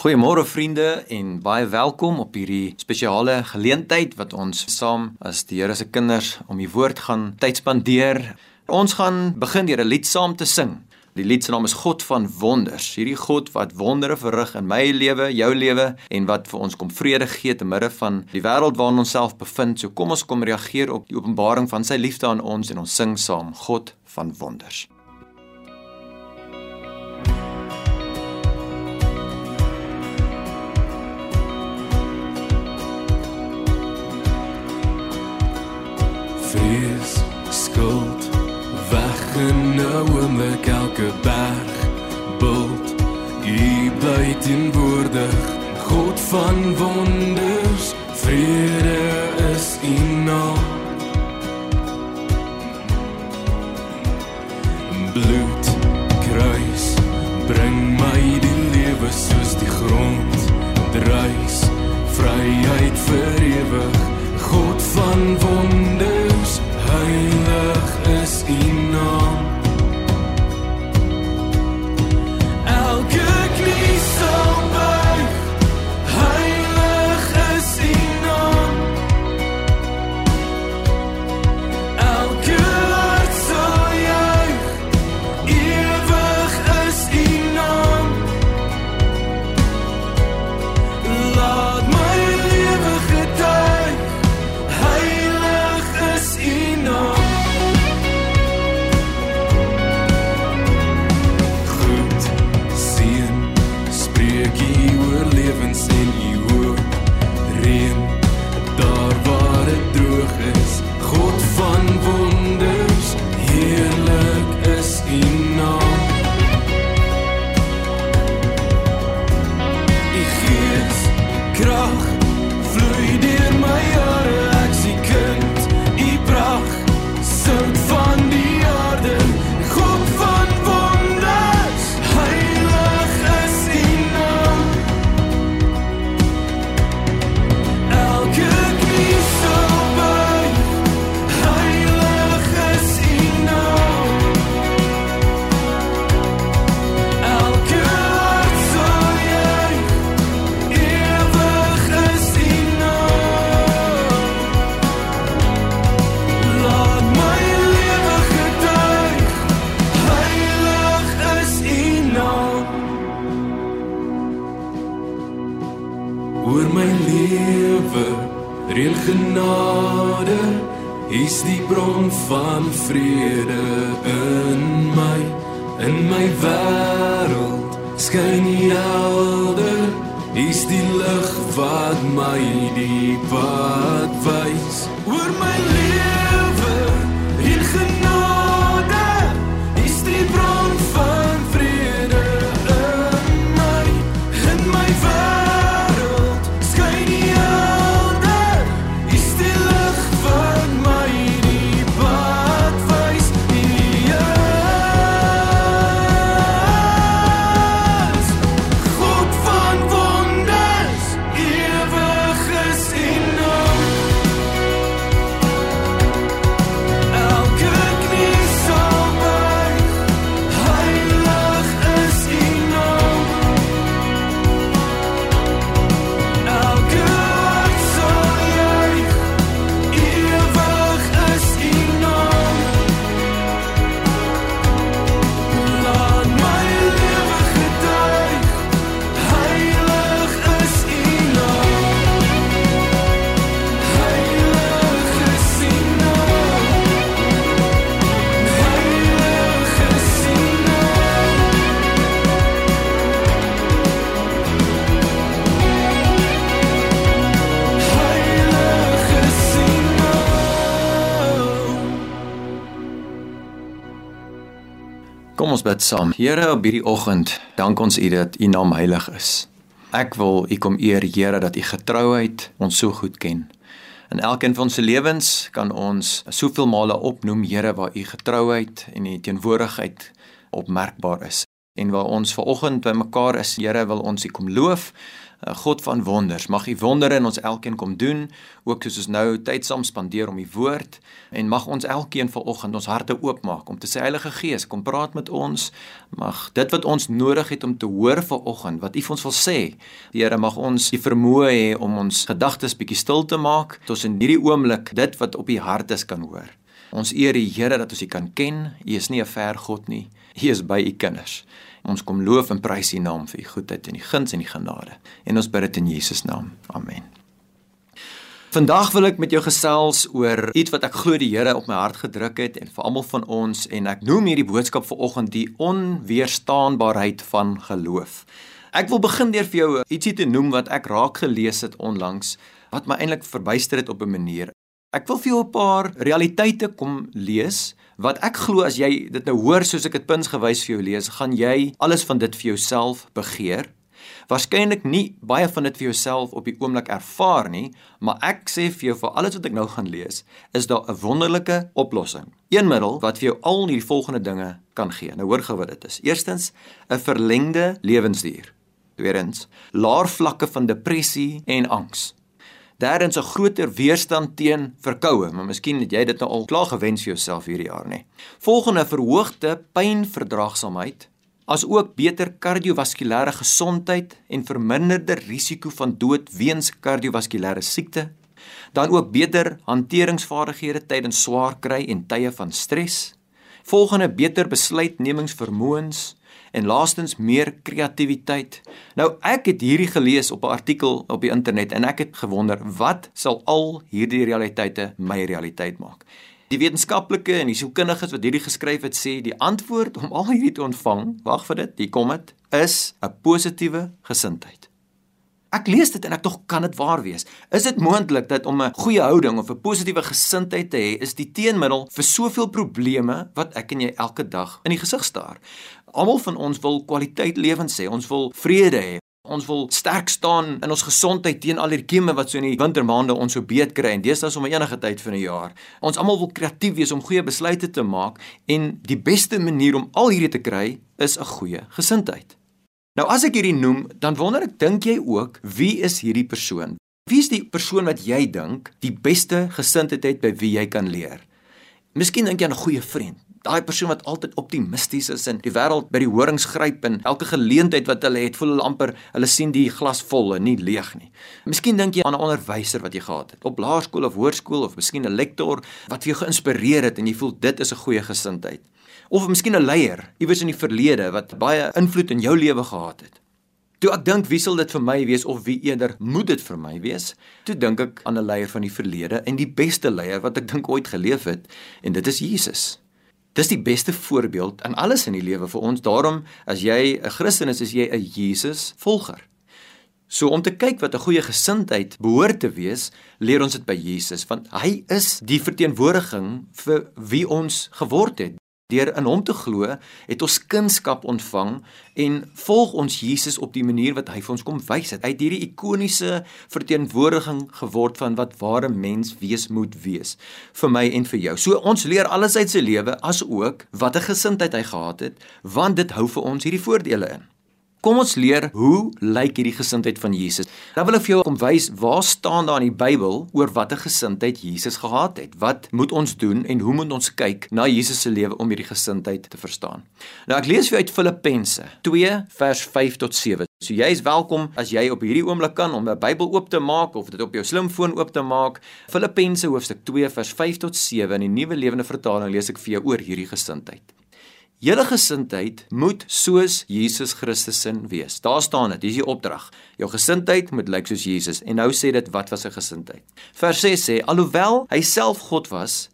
Goeiemôre vriende en baie welkom op hierdie spesiale geleentheid wat ons saam as die Here se kinders om die woord gaan tyd spandeer. Ons gaan begin deur 'n lied saam te sing. Die lied se naam is God van wonders. Hierdie God wat wondere verrig in my lewe, jou lewe en wat vir ons kom vrede gee te midde van die wêreld waarin ons self bevind. So kom ons kom reageer op die openbaring van sy liefde aan ons en ons sing saam God van wonders. Skuld. Weggenouwe met elke berg. Bult, jy bly teenwoordig. God van wonders Vrede is jy naam. Bloed, kruis Bring my die lewe soos die grond. Druis, vryheid vir ewig. God van wonders, heilig bid saam. Here, op hierdie oggend dank ons U dat U naam heilig is. Ek wil U kom eer, Here, dat U getrouheid ons so goed ken. In elkeen van ons se lewens kan ons soveel male opnoem, Here, waar U getrouheid en U teenwoordigheid opmerkbaar is. En waar ons ver oggend by mekaar is, Here, wil ons U kom loof. 'n God van wonders. Mag U wondere in ons elkeen kom doen, ook soos ons nou tyd saam spandeer om U woord en mag ons elkeen vanoggend ons harte oopmaak om te sê Heilige Gees, kom praat met ons. Mag dit wat ons nodig het om te hoor vanoggend, wat U vir ons wil sê, Here mag ons die vermoë hê om ons gedagtes bietjie stil te maak, tot ons in hierdie oomblik dit wat op U hart is kan hoor. Ons eer die Here dat ons U kan ken. U is nie 'n ver God nie. U is by U kinders. Ons kom loof en prys U naam vir U goedheid en U guns en U genade. En ons bid dit in Jesus naam. Amen. Vandag wil ek met jou gesels oor iets wat ek glo die Here op my hart gedruk het en vir almal van ons en ek noem hierdie boodskap vanoggend die onweerstaanbaarheid van geloof. Ek wil begin deur vir jou ietsie te noem wat ek raak gelees het onlangs wat my eintlik verbuister het op 'n manier. Ek wil vir jou 'n paar realiteite kom lees wat ek glo as jy dit nou hoor soos ek dit punsgewys vir jou lees, gaan jy alles van dit vir jouself begeer. Waarskynlik nie baie van dit vir jouself op die oomblik ervaar nie, maar ek sê vir jou vir alles wat ek nou gaan lees, is daar 'n wonderlike oplossing. Een middel wat vir jou al hierdie volgende dinge kan gee. Nou hoor gou wat dit is. Eerstens, 'n verlengde lewensduur. Tweedens, laer vlakke van depressie en angs. Derdens 'n groter weerstand teen verkoue, maar miskien het jy dit nou al klaar gewens vir jouself hierdie jaar nê. Volgende verhoogde pynverdraagsaamheid, as ook beter kardiovaskulêre gesondheid en verminderde risiko van dood weens kardiovaskulêre siekte. Dan ook beter hanteringsvaardighede tydens swaar kry en tye van stres. Volgende beter besluitnemingsvermoëns en laastens meer kreatiwiteit. Nou ek het hierdie gelees op 'n artikel op die internet en ek het gewonder wat sal al hierdie realiteite my realiteit maak. Die wetenskaplike en die sielkundiges wat hierdie geskryf het sê die antwoord om al hierdie te ontvang, wag vir dit, hier kom dit, is 'n positiewe gesindheid. Ek lees dit en ek tog kan dit waar wees. Is dit moontlik dat om 'n goeie houding of 'n positiewe gesindheid te hê is die teenmiddel vir soveel probleme wat ek en jy elke dag in die gesig staar? Almal van ons wil kwaliteit lewens hê. Ons wil vrede hê. Ons wil sterk staan in ons gesondheid teen al die kieme wat so in die wintermaande ons so beet kry en deesdae sommer enige tyd van die jaar. Ons almal wil kreatief wees om goeie besluite te maak en die beste manier om al hierdie te kry is 'n goeie gesindheid. Nou as ek hierdie noem, dan wonder ek dink jy ook wie is hierdie persoon? Wie is die persoon wat jy dink die beste gesindheid het by wie jy kan leer? Miskien dink jy aan 'n goeie vriend. Daai persoon wat altyd optimisties is en die wêreld by die horings gryp en elke geleentheid wat hulle het, voel hulle amper hulle sien die glas vol en nie leeg nie. Miskien dink jy aan 'n onderwyser wat jy gehad het op laerskool of hoërskool of miskien 'n lektor wat vir jou geïnspireer het en jy voel dit is 'n goeie gesindheid of miskien 'n leier iewers in die verlede wat baie invloed in jou lewe gehad het. Toe ek dink wie sal dit vir my wees of wie eerder moet dit vir my wees? Toe dink ek aan 'n leier van die verlede en die beste leier wat ek dink ooit geleef het en dit is Jesus. Dis die beste voorbeeld in alles in die lewe vir ons. Daarom as jy 'n Christen is, is jy 'n Jesus volger. So om te kyk wat 'n goeie gesindheid behoort te wees, leer ons dit by Jesus want hy is die verteenwoordiging vir wie ons geword het. Deur in hom te glo, het ons kunskap ontvang en volg ons Jesus op die manier wat hy vir ons kom wys het. Hy het hierdie ikoniese verteenwoordiging geword van wat ware mens wees moet wees vir my en vir jou. So ons leer alles uit sy lewe as ook wat 'n gesindheid hy gehad het, want dit hou vir ons hierdie voordele in. Kom ons leer hoe lyk hierdie gesindheid van Jesus. Dan wil ek vir jou kom wys waar staan daar in die Bybel oor watter gesindheid Jesus gehad het. Wat moet ons doen en hoe moet ons kyk na Jesus se lewe om hierdie gesindheid te verstaan? Nou ek lees vir uit Filippense 2 vers 5 tot 7. So jy is welkom as jy op hierdie oomblik kan om 'n Bybel oop te maak of dit op jou slimfoon oop te maak. Filippense hoofstuk 2 vers 5 tot 7 in die Nuwe Lewende Vertaling lees ek vir jou oor hierdie gesindheid. Julle gesindheid moet soos Jesus Christus sin wees. Daar staan dit, dis die opdrag. Jou gesindheid moet lyk soos Jesus. En nou sê dit wat was sy gesindheid? Vers 6 sê alhoewel hy self God was,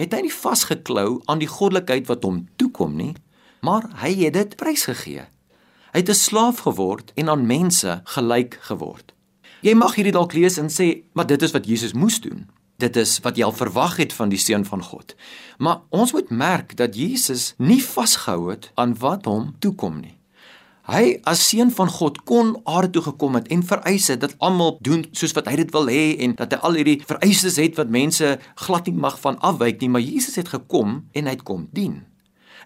het hy nie vasgeklou aan die goddelikheid wat hom toekom nie, maar hy het dit prysgegee. Hy het 'n slaaf geword en aan mense gelyk geword. Jy mag hierdie dalk lees en sê, maar dit is wat Jesus moes doen. Dit is wat jy al verwag het van die seun van God. Maar ons moet merk dat Jesus nie vasgehou het aan wat hom toekom nie. Hy as seun van God kon aarde toe gekom het en vereis het dat almal doen soos wat hy dit wil hê en dat hy al hierdie vereistes het wat mense glad nie mag van afwyk nie, maar Jesus het gekom en hy het kom dien.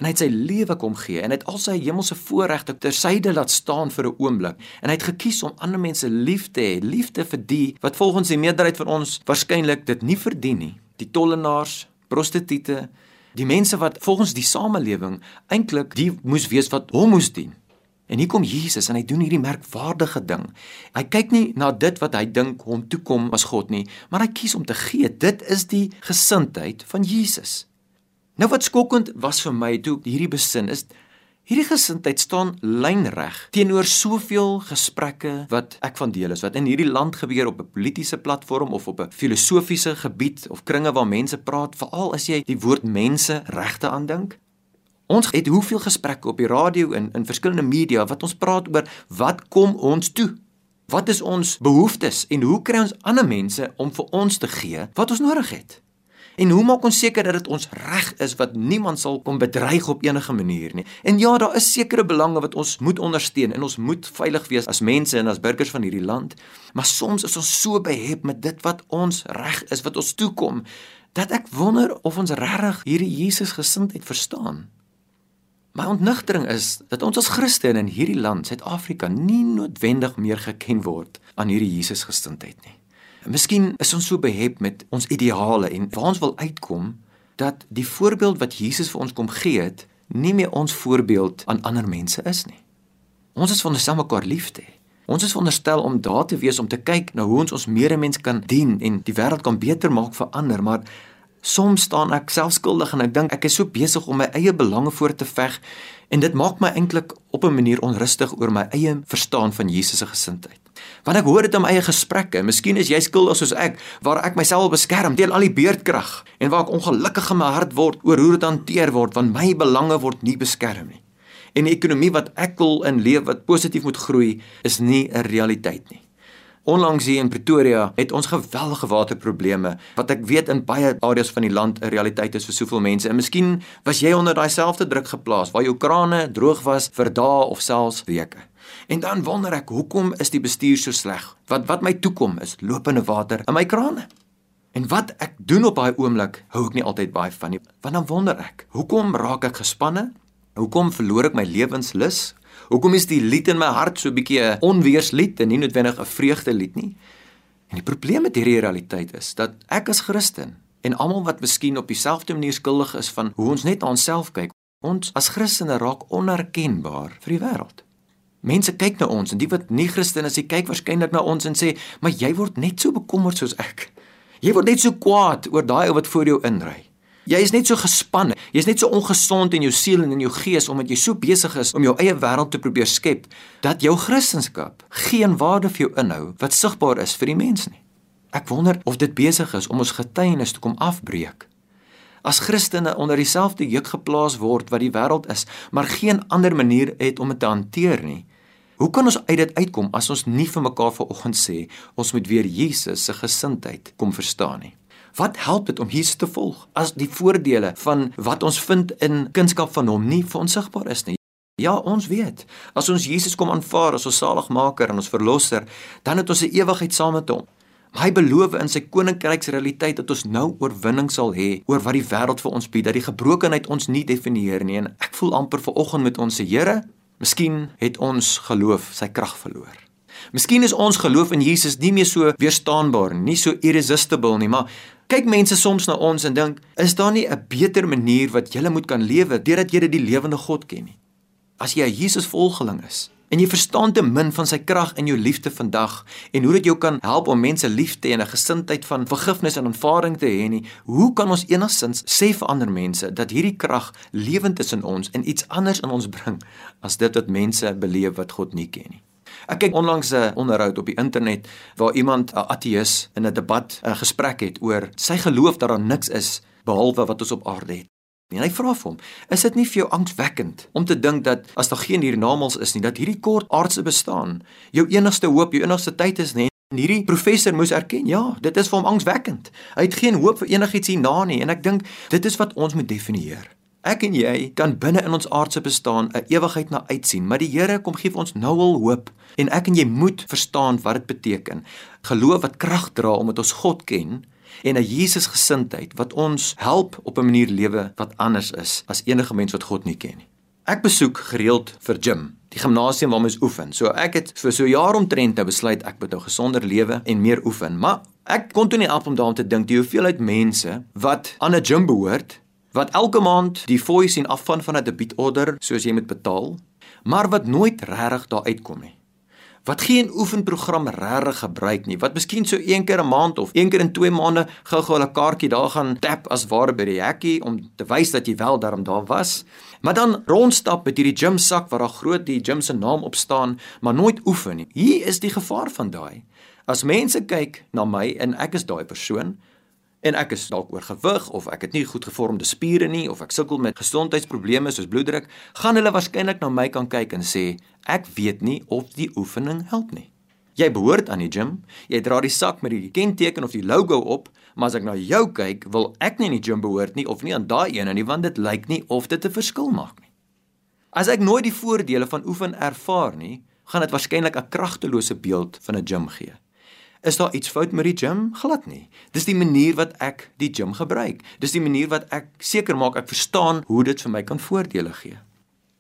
En hy het sy lewe kom gee en hy het al sy hemelse voorregte tersyde laat staan vir 'n oomblik en hy het gekies om ander mense lief te hê, liefde vir die wat volgens die meerderheid van ons waarskynlik dit nie verdien nie. Die tollenaars, prostituie, die mense wat volgens die samelewing eintlik die moes wees wat hom moes dien. En hier kom Jesus en hy doen hierdie merkwaardige ding. Hy kyk nie na dit wat hy dink hom toekom as God nie, maar hy kies om te gee. Dit is die gesindheid van Jesus. Nou wat skokkend was vir my toe hierdie besin is hierdie gesindheid staan lynreg teenoor soveel gesprekke wat ek van deel is wat in hierdie land gebeur op 'n politieke platform of op 'n filosofiese gebied of kringe waar mense praat, veral as jy die woord mense regte aandink. Ons het hoeveel gesprekke op die radio en in verskillende media wat ons praat oor wat kom ons toe? Wat is ons behoeftes en hoe kry ons ander mense om vir ons te gee wat ons nodig het? En hoe maak ons seker dat dit ons reg is wat niemand sal kom bedreig op enige manier nie? En ja, daar is sekere belange wat ons moet ondersteun en ons moet veilig wees as mense en as burgers van hierdie land. Maar soms is ons so behep met dit wat ons reg is, wat ons toekom, dat ek wonder of ons regtig hierdie Jesus gesindheid verstaan. My ontnigtering is dat ons as Christene in hierdie land, Suid-Afrika, nie noodwendig meer geken word aan hierdie Jesusgesindheid nie. Miskien is ons so behep met ons ideale en waar ons wil uitkom dat die voorbeeld wat Jesus vir ons kom gee het, nie meer ons voorbeeld aan ander mense is nie. Ons is veronderstel mekaar lief te hê. Ons is veronderstel om daar te wees om te kyk na hoe ons ons medemens kan dien en die wêreld kan beter maak vir ander, maar Soms staan ek selfskuldig en ek dink ek is so besig om my eie belange voor te veg en dit maak my eintlik op 'n manier onrustig oor my eie verstaan van Jesus se gesindheid. Want ek hoor dit in my eie gesprekke, miskien is jy skuldig soos ek, waar ek myself beskerm teen al die beerdkrag en waar ek ongelukkig in my hart word oor hoe dit hanteer word want my belange word nie beskerm nie. En die ekonomie wat ek wil in leef wat positief moet groei, is nie 'n realiteit nie. Onlangs hier in Pretoria het ons geweldige waterprobleme wat ek weet in baie areas van die land 'n realiteit is vir soveel mense. En miskien was jy onder daai selfde druk geplaas waar jou krane droog was vir dae of selfs weke. En dan wonder ek, hoekom is die bestuur so sleg? Wat wat my toekom is lopende water in my krane. En wat ek doen op daai oomblik, hou ek nie altyd baie van nie. Want dan wonder ek, hoekom raak ek gespanne? Hoekom verloor ek my lewenslus? Hoekom is die lied in my hart so 'n bietjie 'n onweerslied en nie noodwendig 'n vreugdelied nie? En die probleem met hierdie realiteit is dat ek as Christen en almal wat miskien op dieselfde manier skuldig is van hoe ons net na onsself kyk, ons as Christene raak onherkenbaar vir die wêreld. Mense kyk na ons en die wat nie Christen is, kyk waarskynlik na ons en sê, "Maar jy word net so bekommerd soos ek. Jy word net so kwaad oor daai ou wat voor jou inry." Jy is net so gespanne. Jy's net so ongesond in jou siel en in jou gees omdat jy so besig is om jou eie wêreld te probeer skep dat jou Christendom geen waarde vir jou inhou wat sigbaar is vir die mens nie. Ek wonder of dit besig is om ons getuienis te kom afbreek. As Christene onder dieselfde juk geplaas word wat die wêreld is, maar geen ander manier het om dit te hanteer nie. Hoe kan ons uit dit uitkom as ons nie vir mekaar vanoggend sê ons moet weer Jesus se gesindheid kom verstaan nie? Wat help dit om Jesus te volg as die voordele van wat ons vind in kunskap van hom nie vir ons sigbaar is nie? Ja, ons weet, as ons Jesus kom aanvaar as ons saligmaker en ons verlosser, dan het ons 'n ewigheid saam met hom. Maar hy beloof in sy koninkryksrealiteit dat ons nou oorwinning sal hê oor wat die wêreld vir ons bied, dat die gebrokenheid ons nie definieer nie. En ek voel amper ver oggend met ons se Here, miskien het ons geloof sy krag verloor. Miskien is ons geloof in Jesus nie meer so weerstaanbaar nie, nie so irresistible nie, maar kyk mense soms na ons en dink, is daar nie 'n beter manier wat jy moet kan lewe deurdat jy die lewende God ken nie? As jy 'n Jesus volgeling is en jy verstaan te min van sy krag en jou liefde vandag en hoe dit jou kan help om mense lief te hê en 'n gesindheid van vergifnis en aanvaarding te hê nie, hoe kan ons enigstens sê vir ander mense dat hierdie krag lewend is in ons en iets anders in ons bring as dit wat mense beleef wat God nie ken nie? Ek kyk onlangs 'n onderhoud op die internet waar iemand 'n ateïs in 'n debat 'n gesprek het oor sy geloof dat daar niks is behalwe wat ons op aarde het. En hy vra vir hom: "Is dit nie vir jou angswekkend om te dink dat as daar geen hiernamaals is nie, dat hierdie kort aardse bestaan jou enigste hoop, jou enigste tyd is nie?" En hierdie professor moes erken: "Ja, dit is vir hom angswekkend. Hy het geen hoop vir enigiets hierna nie." En ek dink dit is wat ons moet definieer. Ek en jy kan binne in ons aardse bestaan 'n ewigheid na uitsien, maar die Here kom gee vir ons nou al hoop en ek en jy moet verstaan wat dit beteken. Geloof wat krag dra omdat ons God ken en 'n Jesusgesindheid wat ons help op 'n manier lewe wat anders is as enige mens wat God nie ken nie. Ek besoek gereeld vir gym, die gimnasium waar mens oefen. So ek het vir so jaar omtrent nou besluit ek moet nou gesonder lewe en meer oefen. Maar ek kon toe nie af om daaraan te dink die hoeveelheid mense wat aan 'n gym behoort wat elke maand die fooi sien afvan van 'n debietorder soos jy moet betaal, maar wat nooit regtig daar uitkom nie. Wat geen oefenprogram regtig gebruik nie. Wat miskien so een keer 'n maand of een keer in 2 maande gou-gou 'n kaartjie daar gaan tap as ware by die hekkie om te wys dat jy wel daarom daar was. Maar dan rondstap met hierdie gym sak waar daar groot die gym se naam op staan, maar nooit oefen nie. Hier is die gevaar van daai. As mense kyk na my en ek is daai persoon, en ek is dalk oorgewig of ek het nie goed gevormde spiere nie of ek sukkel met gesondheidsprobleme soos bloeddruk, gaan hulle waarskynlik na my kan kyk en sê ek weet nie of die oefening help nie. Jy behoort aan die gym, jy dra die sak met die kenteken of die logo op, maar as ek na jou kyk, wil ek nie in die gym behoort nie of nie aan daai een nie want dit lyk nie of dit 'n verskil maak nie. As ek nooit die voordele van oefen ervaar nie, gaan dit waarskynlik 'n kragtelose beeld van 'n gym gee. Is daar iets fout met die gym? Glad nie. Dis die manier wat ek die gym gebruik. Dis die manier wat ek seker maak ek verstaan hoe dit vir my kan voordele gee.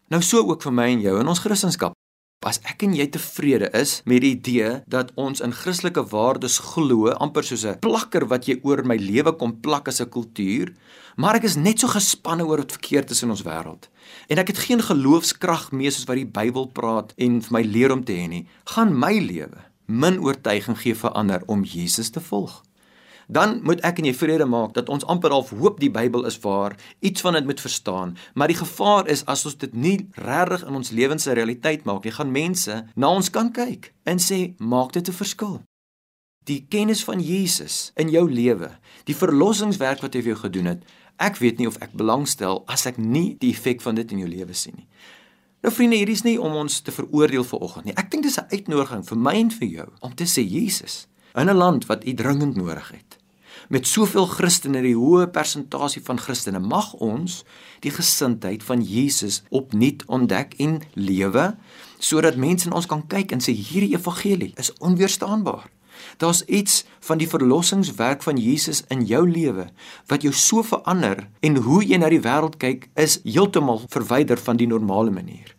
Nou so ook vir my en jou in ons Christendom. As ek en jy tevrede is met die idee dat ons in Christelike waardes glo, amper soos 'n plakker wat jy oor my lewe kom plak as 'n kultuur, maar ek is net so gespanne oor wat verkeerd is in ons wêreld en ek het geen geloofskrag meer soos wat die Bybel praat en vir my leer om te hê nie, gaan my lewe min oortuiging gee vir ander om Jesus te volg. Dan moet ek en jy vrede maak dat ons amper half hoop die Bybel is waar, iets van dit moet verstaan, maar die gevaar is as ons dit nie regtig in ons lewens se realiteit maak nie, gaan mense na ons kan kyk en sê, "Maak dit 'n verskil." Die kennis van Jesus in jou lewe, die verlossingswerk wat hy vir jou gedoen het, ek weet nie of ek belangstel as ek nie die effek van dit in jou lewe sien nie. Nou vriende, hierdie is nie om ons te veroordeel vir oggend nie. Ek dink dis 'n uitnodiging vir my en vir jou om te sê Jesus in 'n land wat u dringend nodig het. Met soveel Christene, die hoë persentasie van Christene, mag ons die gesindheid van Jesus opnuut ontdek en lewe sodat mense in ons kan kyk en sê hierdie evangelie is onweerstaanbaar. Daar's iets van die verlossingswerk van Jesus in jou lewe wat jou so verander en hoe jy na die wêreld kyk is heeltemal verwyder van die normale manier.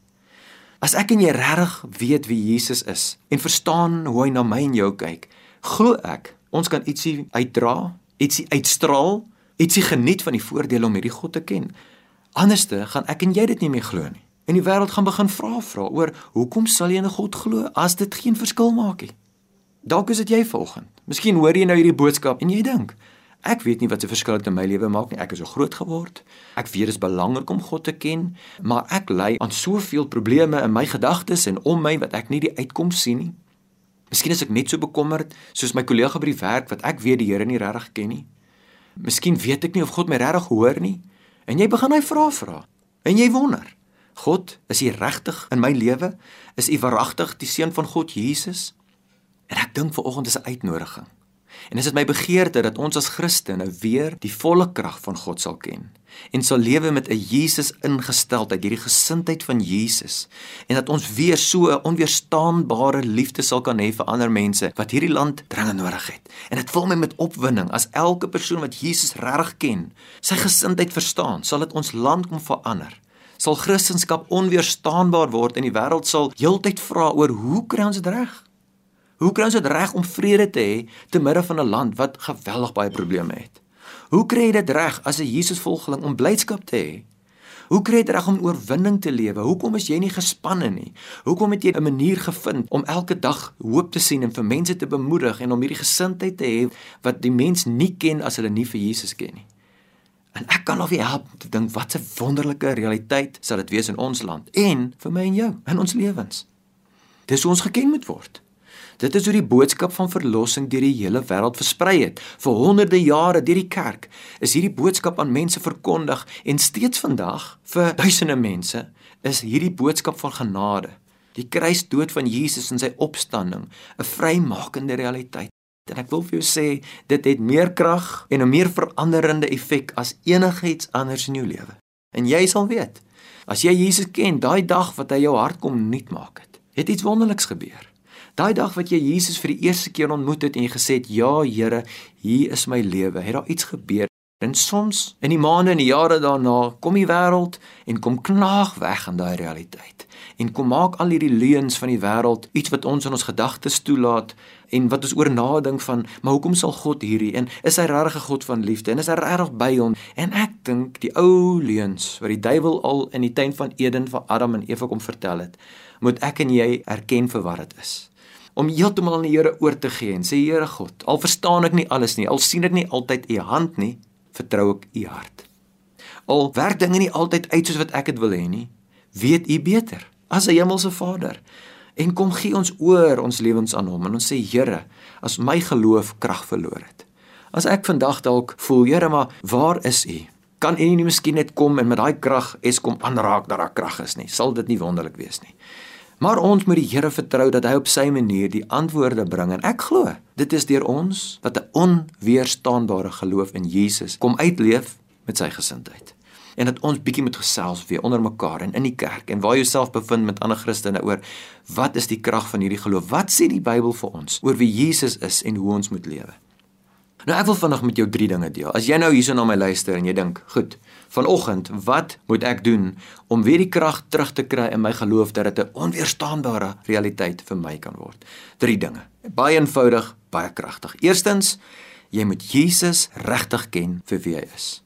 As ek en jy regtig weet wie Jesus is en verstaan hoe hy na my en jou kyk, glo ek ons kan ietsie uitdra, ietsie uitstraal, ietsie geniet van die voordele om hierdie God te ken. Anderste gaan ek en jy dit nie meer glo nie. En die wêreld gaan begin vra vra oor hoekom sal jy in 'n God glo as dit geen verskil maak nie? Dalk is dit jy vanoggend. Miskien hoor jy nou hierdie boodskap en jy dink, ek weet nie wat se verskil dit in my lewe maak nie. Ek is so groot geword. Ek weet dit is belangrik om God te ken, maar ek ly aan soveel probleme in my gedagtes en om my wat ek nie die uitkoms sien nie. Miskien is ek net so bekommerd soos my kollega by die werk wat ek weet die Here nie regtig ken nie. Miskien weet ek nie of God my regtig hoor nie. En jy begin hy vra vra. En jy wonder, God, is U regtig in my lewe? Is U waaragtig die seun van God Jesus? En ek dink ver oggend is 'n uitnodiging. En dit is my begeerte dat ons as Christene weer die volle krag van God sal ken en sal lewe met 'n Jesus ingesteldheid, hierdie gesindheid van Jesus en dat ons weer so 'n onweerstaanbare liefde sal kan hê vir ander mense wat hierdie land dringend nodig het. En dit vul my met opwinding as elke persoon wat Jesus reg ken, sy gesindheid verstaan, sal dit ons land kom verander. Sal Christendom onweerstaanbaar word en die wêreld sal heeltyd vra oor hoe kry ons dit reg? Hoe kry ons dit reg om vrede te hê te midde van 'n land wat geweldig baie probleme het? Hoe kry jy dit reg as 'n Jesusvolgeling om blydskap te hê? Hoe kry jy dit reg om oorwinning te lewe? Hoekom is jy nie gespanne nie? Hoekom het jy 'n manier gevind om elke dag hoop te sien en vir mense te bemoedig en om hierdie gesindheid te hê wat die mens nie ken as hulle nie vir Jesus ken nie? En ek kan of jy help te dink wat 'n wonderlike realiteit sal dit wees in ons land en vir my en jou in ons lewens. Dis hoe ons geken moet word. Dit is hoe die boodskap van verlossing deur die hele wêreld versprei het. Vir honderde jare deur die kerk is hierdie boodskap aan mense verkondig en steeds vandag vir duisende mense is hierdie boodskap van genade. Die kruisdood van Jesus en sy opstanding 'n vrymakende realiteit. En ek wil vir jou sê, dit het meer krag en 'n meer veranderende effek as enigiets anders in jou lewe. En jy sal weet, as jy Jesus ken, daai dag wat hy jou hart kom nuut maak het, het iets wonderliks gebeur Daai dag wat jy Jesus vir die eerste keer ontmoet het en jy gesê het, "Ja, Here, hier is my lewe." Het daar iets gebeur? En soms in die maande en die jare daarna kom die wêreld en kom knaag weg aan daai realiteit. En kom maak al hierdie leuns van die wêreld iets wat ons in ons gedagtes toelaat en wat ons oor nadink van, maar hoekom sal God hierdie en is hy regtig 'n God van liefde en is hy regtig by hom? En ek dink die ou leuns wat die duiwel al in die tuin van Eden vir Adam en Eva kom vertel het, moet ek en jy erken vir wat dit is om heeltemal aan die Here oor te gee en sê Here God, al verstaan ek nie alles nie, al sien ek nie altyd u hand nie, vertrou ek u hart. Al werk dinge nie altyd uit soos wat ek dit wil hê nie, weet u beter as 'n hemelse Vader. En kom gee ons oor ons lewens aan hom en ons sê Here, as my geloof krag verloor het. As ek vandag dalk voel, Here, maar waar is u? Kan u nie miskien net kom en met daai krag Eskom aanraak dat daar krag is nie? Sal dit nie wonderlik wees nie? Maar ons moet die Here vertrou dat hy op sy manier die antwoorde bring en ek glo dit is deur ons wat 'n onweerstaanbare geloof in Jesus kom uitleef met sy gesindheid. En dat ons bietjie met gesels weer onder mekaar en in die kerk en waar jouself bevind met ander Christene oor wat is die krag van hierdie geloof? Wat sê die Bybel vir ons oor wie Jesus is en hoe ons moet lewe? Nou ek wil vandag met jou drie dinge deel. As jy nou hierso na my luister en jy dink, "Goed, vanoggend, wat moet ek doen om weer die krag terug te kry in my geloof dat dit 'n onweerstaanbare realiteit vir my kan word?" Drie dinge. Baie eenvoudig, baie kragtig. Eerstens, jy moet Jesus regtig ken vir wie hy is.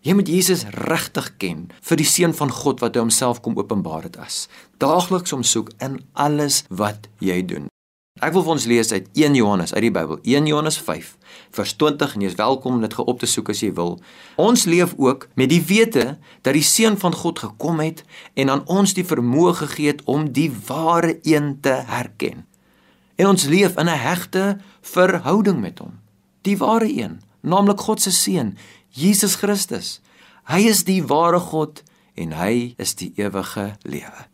Jy moet Jesus regtig ken vir die seun van God wat hy homself kom openbaar het as. Daagliks omsoek in alles wat jy doen. Ek wil vir ons lees uit 1 Johannes uit die Bybel, 1 Johannes 5 vers 20 en jy is welkom om dit geop te soek as jy wil. Ons leef ook met die wete dat die seun van God gekom het en aan ons die vermoë gegee het om die ware een te herken. En ons leef in 'n hegte verhouding met hom. Die ware een, naamlik God se seun, Jesus Christus. Hy is die ware God en hy is die ewige lewe.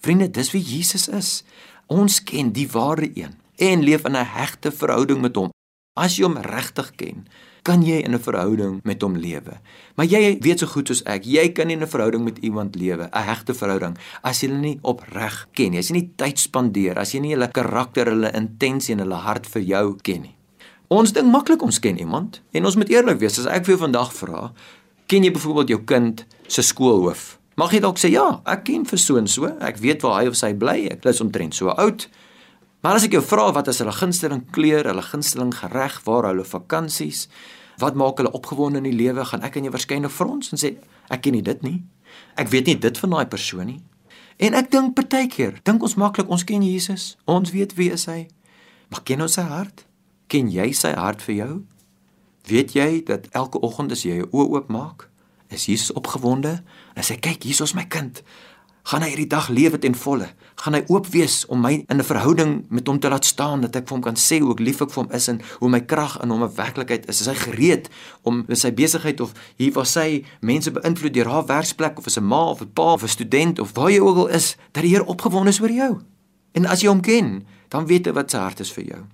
Vriende, dis wie Jesus is. Ons ken die ware een en leef in 'n hegte verhouding met hom. As jy hom regtig ken, kan jy in 'n verhouding met hom lewe. Maar jy weet so goed soos ek, jy kan nie in 'n verhouding met iemand lewe, 'n hegte verhouding, as jy hulle nie opreg ken nie. As jy nie tyd spandeer, as jy nie hulle karakter, hulle intensie en hulle hart vir jou ken nie. Ons dink maklik ons ken iemand en ons moet eerlik wees. As ek vir jou vandag vra, ken jy byvoorbeeld jou kind se skoolhoof? Mag jy dalk sê ja, ek ken vir so en so. Ek weet waar hy of sy bly. Ek is omtrent so oud. Maar as ek jou vra wat is hulle gunsteling kleur, hulle gunsteling gereg, waar hulle vakansies, wat maak hulle opgewonde in die lewe, gaan ek aan jou waarskynlik frons en sê ek ken nie dit nie. Ek weet nie dit van daai persoon nie. En ek dink partykeer, dink ons maklik ons ken Jesus. Ons weet wie is hy. Maar ken ons sy hart? Ken jy sy hart vir jou? Weet jy dat elke oggend as jy jou oë oopmaak, is Jesus opgewonde? En sê kyk hier is my kind. Gaan hy hierdie dag lewe ten volle? Gaan hy oop wees om my in 'n verhouding met hom te laat staan dat ek vir hom kan sê hoe ek lief ek vir hom is en hoe my krag in hom 'n werklikheid is? Is hy gereed om in sy besigheid of hier waar sy mense beïnvloed deur haar werksplek of as 'n ma of 'n pa of 'n student of waar jy ook al is dat die Here opgewonde is oor jou? En as jy hom ken dan weet jy wat sy hart is vir jou.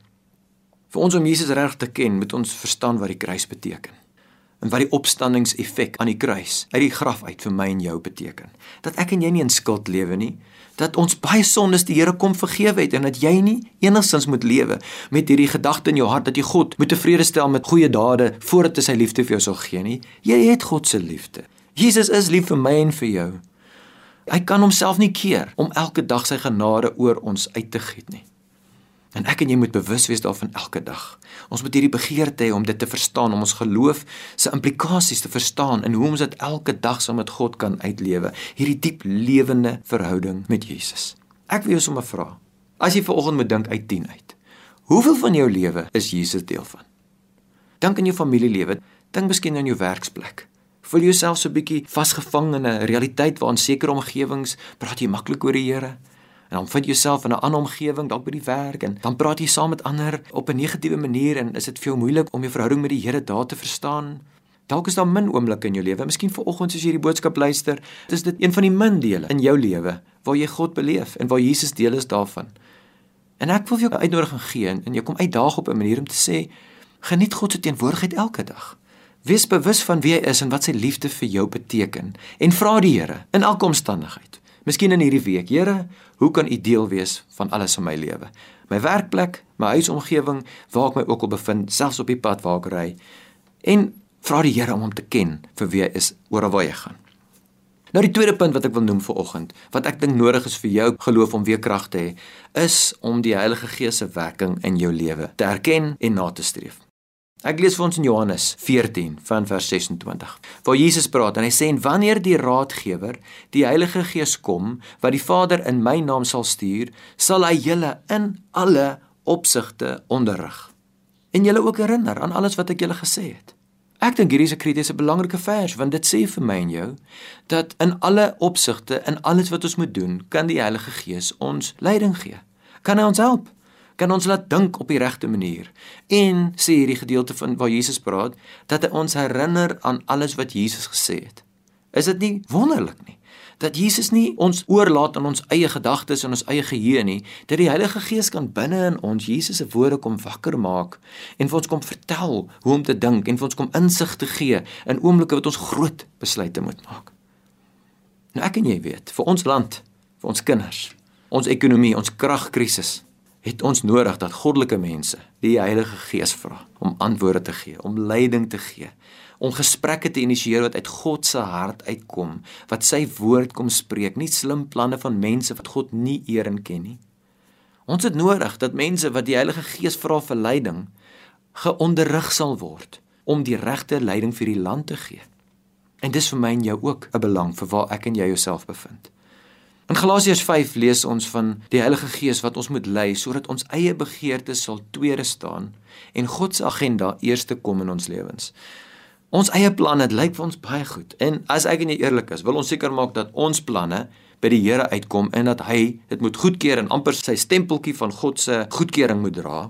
Vir ons om Jesus reg te ken moet ons verstaan wat die kruis beteken en wat die opstandingseffek aan die kruis uit die graf uit vir my en jou beteken. Dat ek en jy nie in skuld lewe nie, dat ons baie sondes die Here kom vergewe het en dat jy nie enigsins moet lewe met hierdie gedagte in jou hart dat jy God moet tevrede stel met goeie dade voordat hy sy liefde vir jou sal gee nie. Jy het God se liefde. Jesus is lief vir my en vir jou. Hy kan homself nie keer om elke dag sy genade oor ons uit te giet nie. En ek en jy moet bewus wees daarvan elke dag. Ons moet hierdie begeerte hê om dit te verstaan, om ons geloof se implikasies te verstaan en hoe ons dit elke dag saam met God kan uitlewe, hierdie diep lewende verhouding met Jesus. Ek wil jou sommer vra, as jy vanoggend moet dink uit 10 uit. Hoeveel van jou lewe is Jesus deel van? Dink aan jou familielewe, dink miskien aan jou werksplek. Voel jy jouself so 'n bietjie vasgevang in 'n realiteit waarin sekere omgewings praat jy maklik oor die Here? En dan vind jouself in 'n ander omgewing, dalk by die werk en dan praat jy saam met ander op 'n negatiewe manier en is dit vir jou moeilik om jou verhouding met die Here daar te verstaan? Dalk is daar min oomblikke in jou lewe. Miskien vanoggend as jy hierdie boodskap luister, is dit een van die min dele in jou lewe waar jy God beleef en waar Jesus deel is daarvan. En ek wil vir jou 'n uitnodiging gee en jy kom uitdaag op 'n manier om te sê geniet God se teenwoordigheid elke dag. Wees bewus van wie hy is en wat sy liefde vir jou beteken en vra die Here in elke omstandigheid Miskien in hierdie week, Here, hoe kan U deel wees van alles in my lewe? My werkplek, my huisomgewing, waar ek my ook al bevind, selfs op die pad waar ek ry. En vra die Here om hom te ken vir wie hy is oor waar jy gaan. Nou die tweede punt wat ek wil noem vir oggend, wat ek dink nodig is vir jou geloof om weer krag te hê, is om die Heilige Gees se werking in jou lewe te erken en na te streef. Ek lees vir ons in Johannes 14 van vers 26. Waar Jesus praat en hy sê en wanneer die Raadgewer, die Heilige Gees kom, wat die Vader in my naam sal stuur, sal hy julle in alle opsigte onderrig en julle ook herinner aan alles wat ek julle gesê het. Ek dink hierdie is 'n kritiese belangrike vers want dit sê vir my en jou dat in alle opsigte in alles wat ons moet doen, kan die Heilige Gees ons leiding gee. Kan hy ons help? Kan ons laat dink op die regte manier? En sê hierdie gedeelte van waar Jesus praat dat hy ons herinner aan alles wat Jesus gesê het. Is dit nie wonderlik nie? dat Jesus nie ons oorlaat aan ons eie gedagtes en ons eie geheue nie, dat die Heilige Gees kan binne in ons Jesus se woorde kom wakker maak en vir ons kom vertel hoe om te dink en vir ons kom insig te gee in oomblikke wat ons groot besluite moet maak. Nou ek en jy weet, vir ons land, vir ons kinders, ons ekonomie, ons kragkrisis, het ons nodig dat goddelike mense die Heilige Gees vra om antwoorde te gee, om leiding te gee om gesprekke te initieer wat uit God se hart uitkom, wat sy woord kom spreek, nie slim planne van mense wat God nie eer en ken nie. Ons het nodig dat mense wat die Heilige Gees vra vir leiding, geonderrig sal word om die regte leiding vir die land te gee. En dis vir my en jou ook 'n belang vir waar ek en jy jouself bevind. In Galasiërs 5 lees ons van die Heilige Gees wat ons moet lei sodat ons eie begeertes sal tweede staan en God se agenda eerste kom in ons lewens. Ons eie planne, lyk vir ons baie goed. En as ek en jy eerlik is, wil ons seker maak dat ons planne by die Here uitkom en dat hy dit moet goedkeur en amper sy stempeltjie van God se goedkeuring moet dra.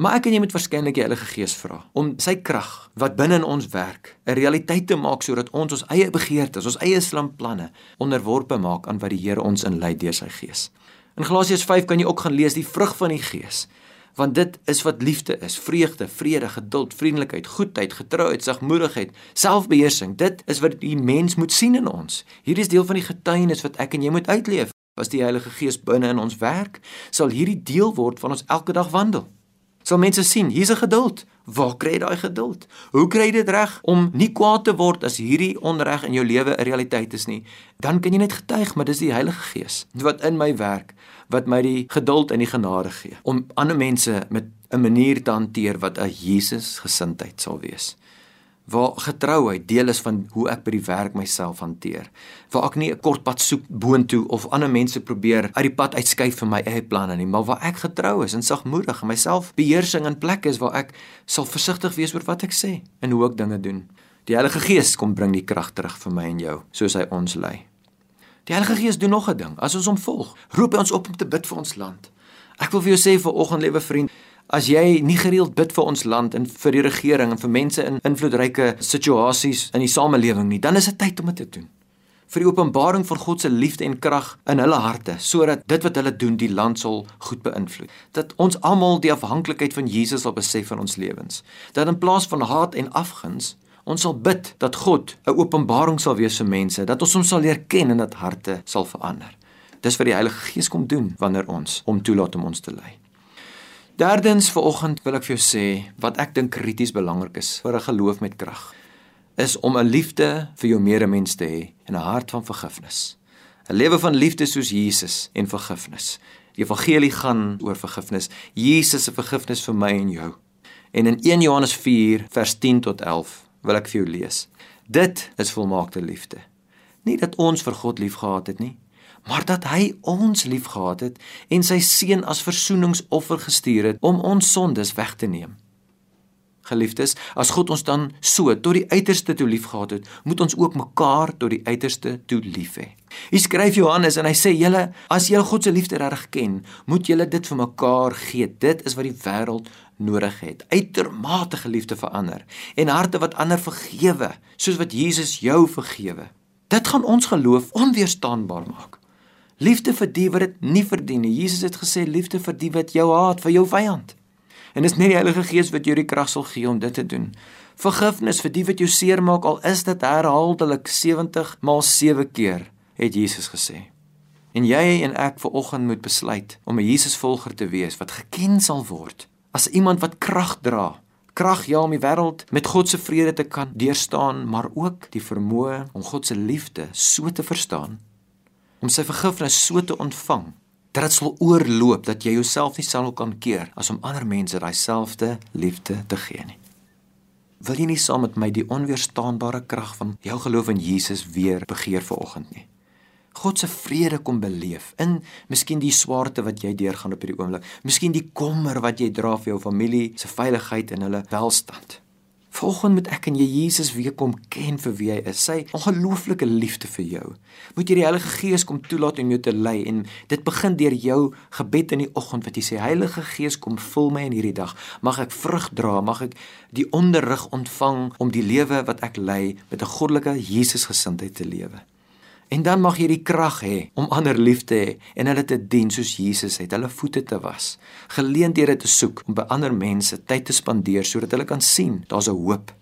Maar ek en jy moet waarskynlik die Heilige Gees vra om sy krag wat binne in ons werk, 'n realiteit te maak sodat ons ons eie begeertes, ons eie slim planne onderworpe maak aan wat die Here ons inlei deur sy Gees. In Galasiërs 5 kan jy ook gaan lees die vrug van die Gees want dit is wat liefde is vreugde vrede geduld vriendelikheid goedheid getrouheid sagmoedigheid selfbeheersing. Dit is wat die mens moet sien in ons. Hierdie is deel van die getuienis wat ek en jy moet uitleef. As die Heilige Gees binne in ons werk sal hierdie deel word van ons elke dag wandel sal mense sien hier's 'n geduld. Waar kry jy daai geduld? Hoe kry jy dit reg om nie kwaad te word as hierdie onreg in jou lewe 'n realiteit is nie? Dan kan jy net getuig maar dis die Heilige Gees wat in my werk wat my die geduld en die genade gee om ander mense met 'n manier te hanteer wat 'n Jesus gesindheid sal wees. Waar getrouheid deel is van hoe ek by die werk myself hanteer. Waar ek nie 'n kort pad soek boontoe of ander mense probeer uit die pad uitskuif vir my eie planne nie, maar waar ek getrou is en sagmoedig en myself beheersing in plek is waar ek sal versigtig wees oor wat ek sê en hoe ek dinge doen. Die Heilige Gees kom bring die krag terug vir my en jou, soos hy ons lei. Die Heilige Gees doen nog 'n ding. As ons hom volg, roep hy ons op om te bid vir ons land. Ek wil vir jou sê vir oggend liewe vriend, as jy nie gereeld bid vir ons land en vir die regering en vir mense in invloedryke situasies in die samelewing nie, dan is dit tyd om dit te doen. Vir die openbaring van God se liefde en krag in hulle harte, sodat dit wat hulle doen die land sal goed beïnvloed. Dat ons almal die afhanklikheid van Jesus sal besef in ons lewens. Dat in plaas van haat en afguns Ons sal bid dat God 'n openbaring sal wees vir mense, dat ons hom sal leer ken en dat harte sal verander. Dis wat die Heilige Gees kom doen wanneer ons hom toelaat om ons te lei. Derdens vanoggend wil ek vir jou sê wat ek dink krities belangrik is vir 'n geloof met krag is om 'n liefde vir jou medemens te hê en 'n hart van vergifnis. 'n Lewe van liefde soos Jesus en vergifnis. Die evangelie gaan oor vergifnis. Jesus se vergifnis vir my en jou. En in 1 Johannes 4 vers 10 tot 11 wil ek vir jou lees. Dit is volmaakte liefde. Nie dat ons vir God liefgehad het nie, maar dat hy ons liefgehad het en sy seun as versoeningsoffer gestuur het om ons sondes weg te neem. Geliefdes, as God ons dan so tot die uiterste toe liefgehad het, moet ons ook mekaar tot die uiterste toe lief hê. Hier skryf Johannes en hy sê julle, as julle God se liefde reg ken, moet julle dit vir mekaar gee. Dit is wat die wêreld nodig het. Uitermate geliefde vir ander en harte wat ander vergewe, soos wat Jesus jou vergewe. Dit gaan ons geloof onweerstaanbaar maak. Liefde vir die wat dit nie verdien nie. Jesus het gesê liefde vir die wat jou haat, vir jou vyand. En dis net die Heilige Gees wat jou die krag sal gee om dit te doen. Vergifnis vir die wat jou seermaak al is dit herhaaldelik 70 maal 7 keer, het Jesus gesê. En jy en ek vanoggend moet besluit om 'n Jesusvolger te wees wat geken sal word as iemand wat krag dra. Krag ja om die wêreld met God se vrede te kan deurstaan, maar ook die vermoë om God se liefde so te verstaan, om sy vergifnis so te ontvang dat dit sal oorloop dat jy jouself nie sal kan keer as om ander mense daai selfde liefde te gee nie. Wil jy nie saam met my die onweerstaanbare krag van jou geloof in Jesus weer begeer vanoggend nie? God se vrede kom beleef in miskien die swaarte wat jy deurgaan op hierdie oomblik, miskien die kommer wat jy dra vir jou familie se veiligheid en hulle welstand. Volgens moet ek en jy Jesus weer kom ken vir wie hy is. Sy ongelooflike liefde vir jou. Moet jy die Heilige Gees kom toelaat om jou te lei en dit begin deur jou gebed in die oggend wat jy sê Heilige Gees kom vul my in hierdie dag. Mag ek vrug dra, mag ek die onderrig ontvang om die lewe wat ek lei met 'n goddelike Jesusgesindheid te lewe. En dan mag jy die krag hê om ander lief te hê en hulle te dien soos Jesus het, hulle voete te was. Geleenthede te soek om by ander mense tyd te spandeer sodat hulle kan sien daar's 'n hoop.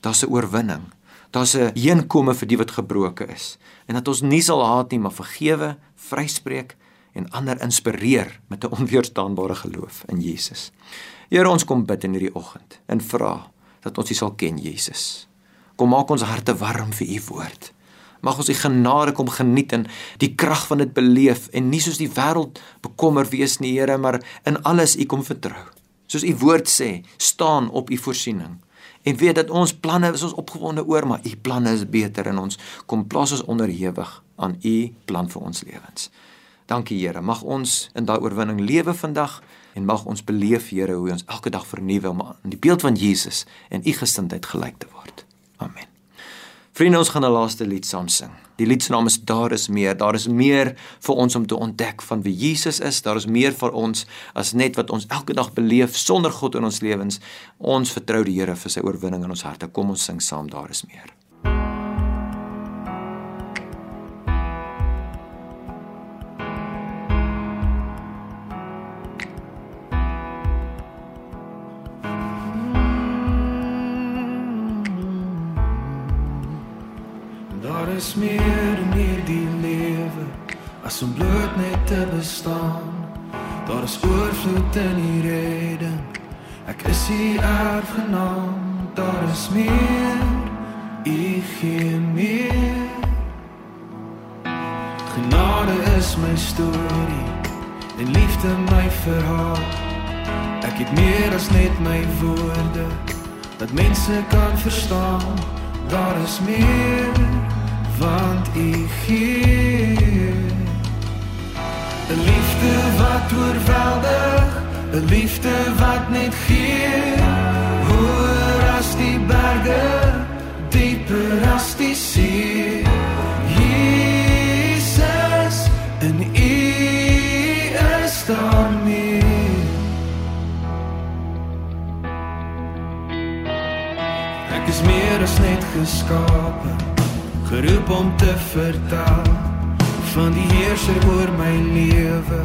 Daar's 'n oorwinning. Daar's 'n heenkome vir die wat gebroke is. En dat ons nie sal haat nie, maar vergewe, vryspreek en ander inspireer met 'n onweerstaanbare geloof in Jesus. Here, ons kom bid in hierdie oggend en vra dat ons U sal ken, Jesus. Kom maak ons harte warm vir U woord. Mag ons die genade kom geniet en die krag van dit beleef en nie soos die wêreld bekommer wees nie, Here, maar in alles U kom vertrou. Soos U woord sê, staan op U voorsiening. En weet dat ons planne is ons opgewonde oor, maar U planne is beter en ons kom plaas ons onderhewig aan U plan vir ons lewens. Dankie Here, mag ons in daai oorwinning lewe vandag en mag ons beleef Here hoe ons elke dag vernuwe om aan die beeld van Jesus en U gesindheid gelyk te word. Amen. Vriende, ons gaan 'n laaste lied saam sing. Die lied se naam is Daar is meer. Daar is meer vir ons om te ontdek van wie Jesus is. Daar is meer vir ons as net wat ons elke dag beleef sonder God in ons lewens. Ons vertrou die Here vir sy oorwinning in ons harte. Kom ons sing saam Daar is meer. Hier erfgenaam. Daar is meer. Ek gee meer. Genade is my storie en liefde my verhaal. Ek het meer as net my woorde dat mense kan verstaan. Daar is meer want u gee 'n liefde wat oorweldig 'n liefde wat net gee die berge dieper as die see. Jesus en u is daar meer. Ek is meer as net geskape geroep om te vertel van die heerser oor my lewe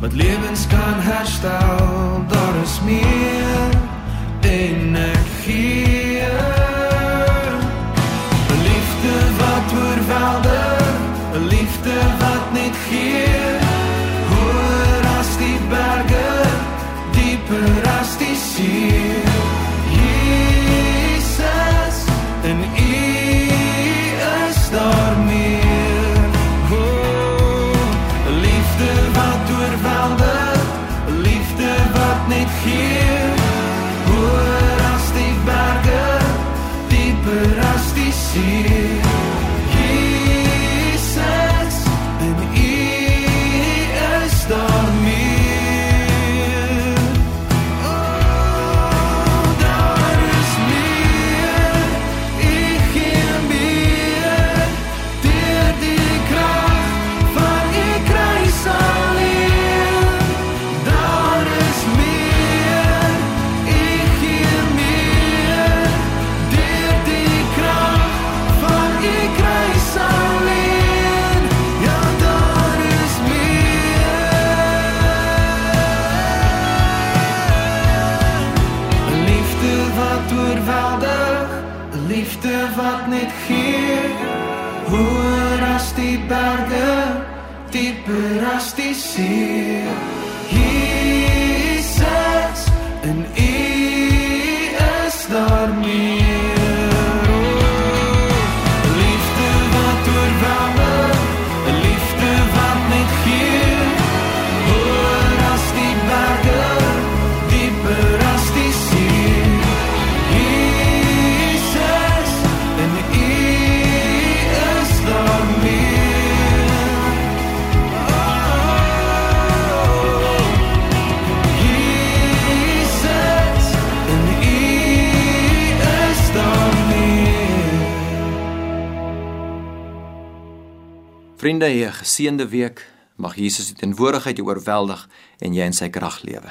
wat lewens kan herstel. Daar is meer en ek gee 'n liefde wat oorweldig 'n liefde wat net gee hoër as die berge dieper as die see Vriende, 'n geseënde week. Mag Jesus se teenwoordigheid jou oorweldig en jy in sy krag lewe.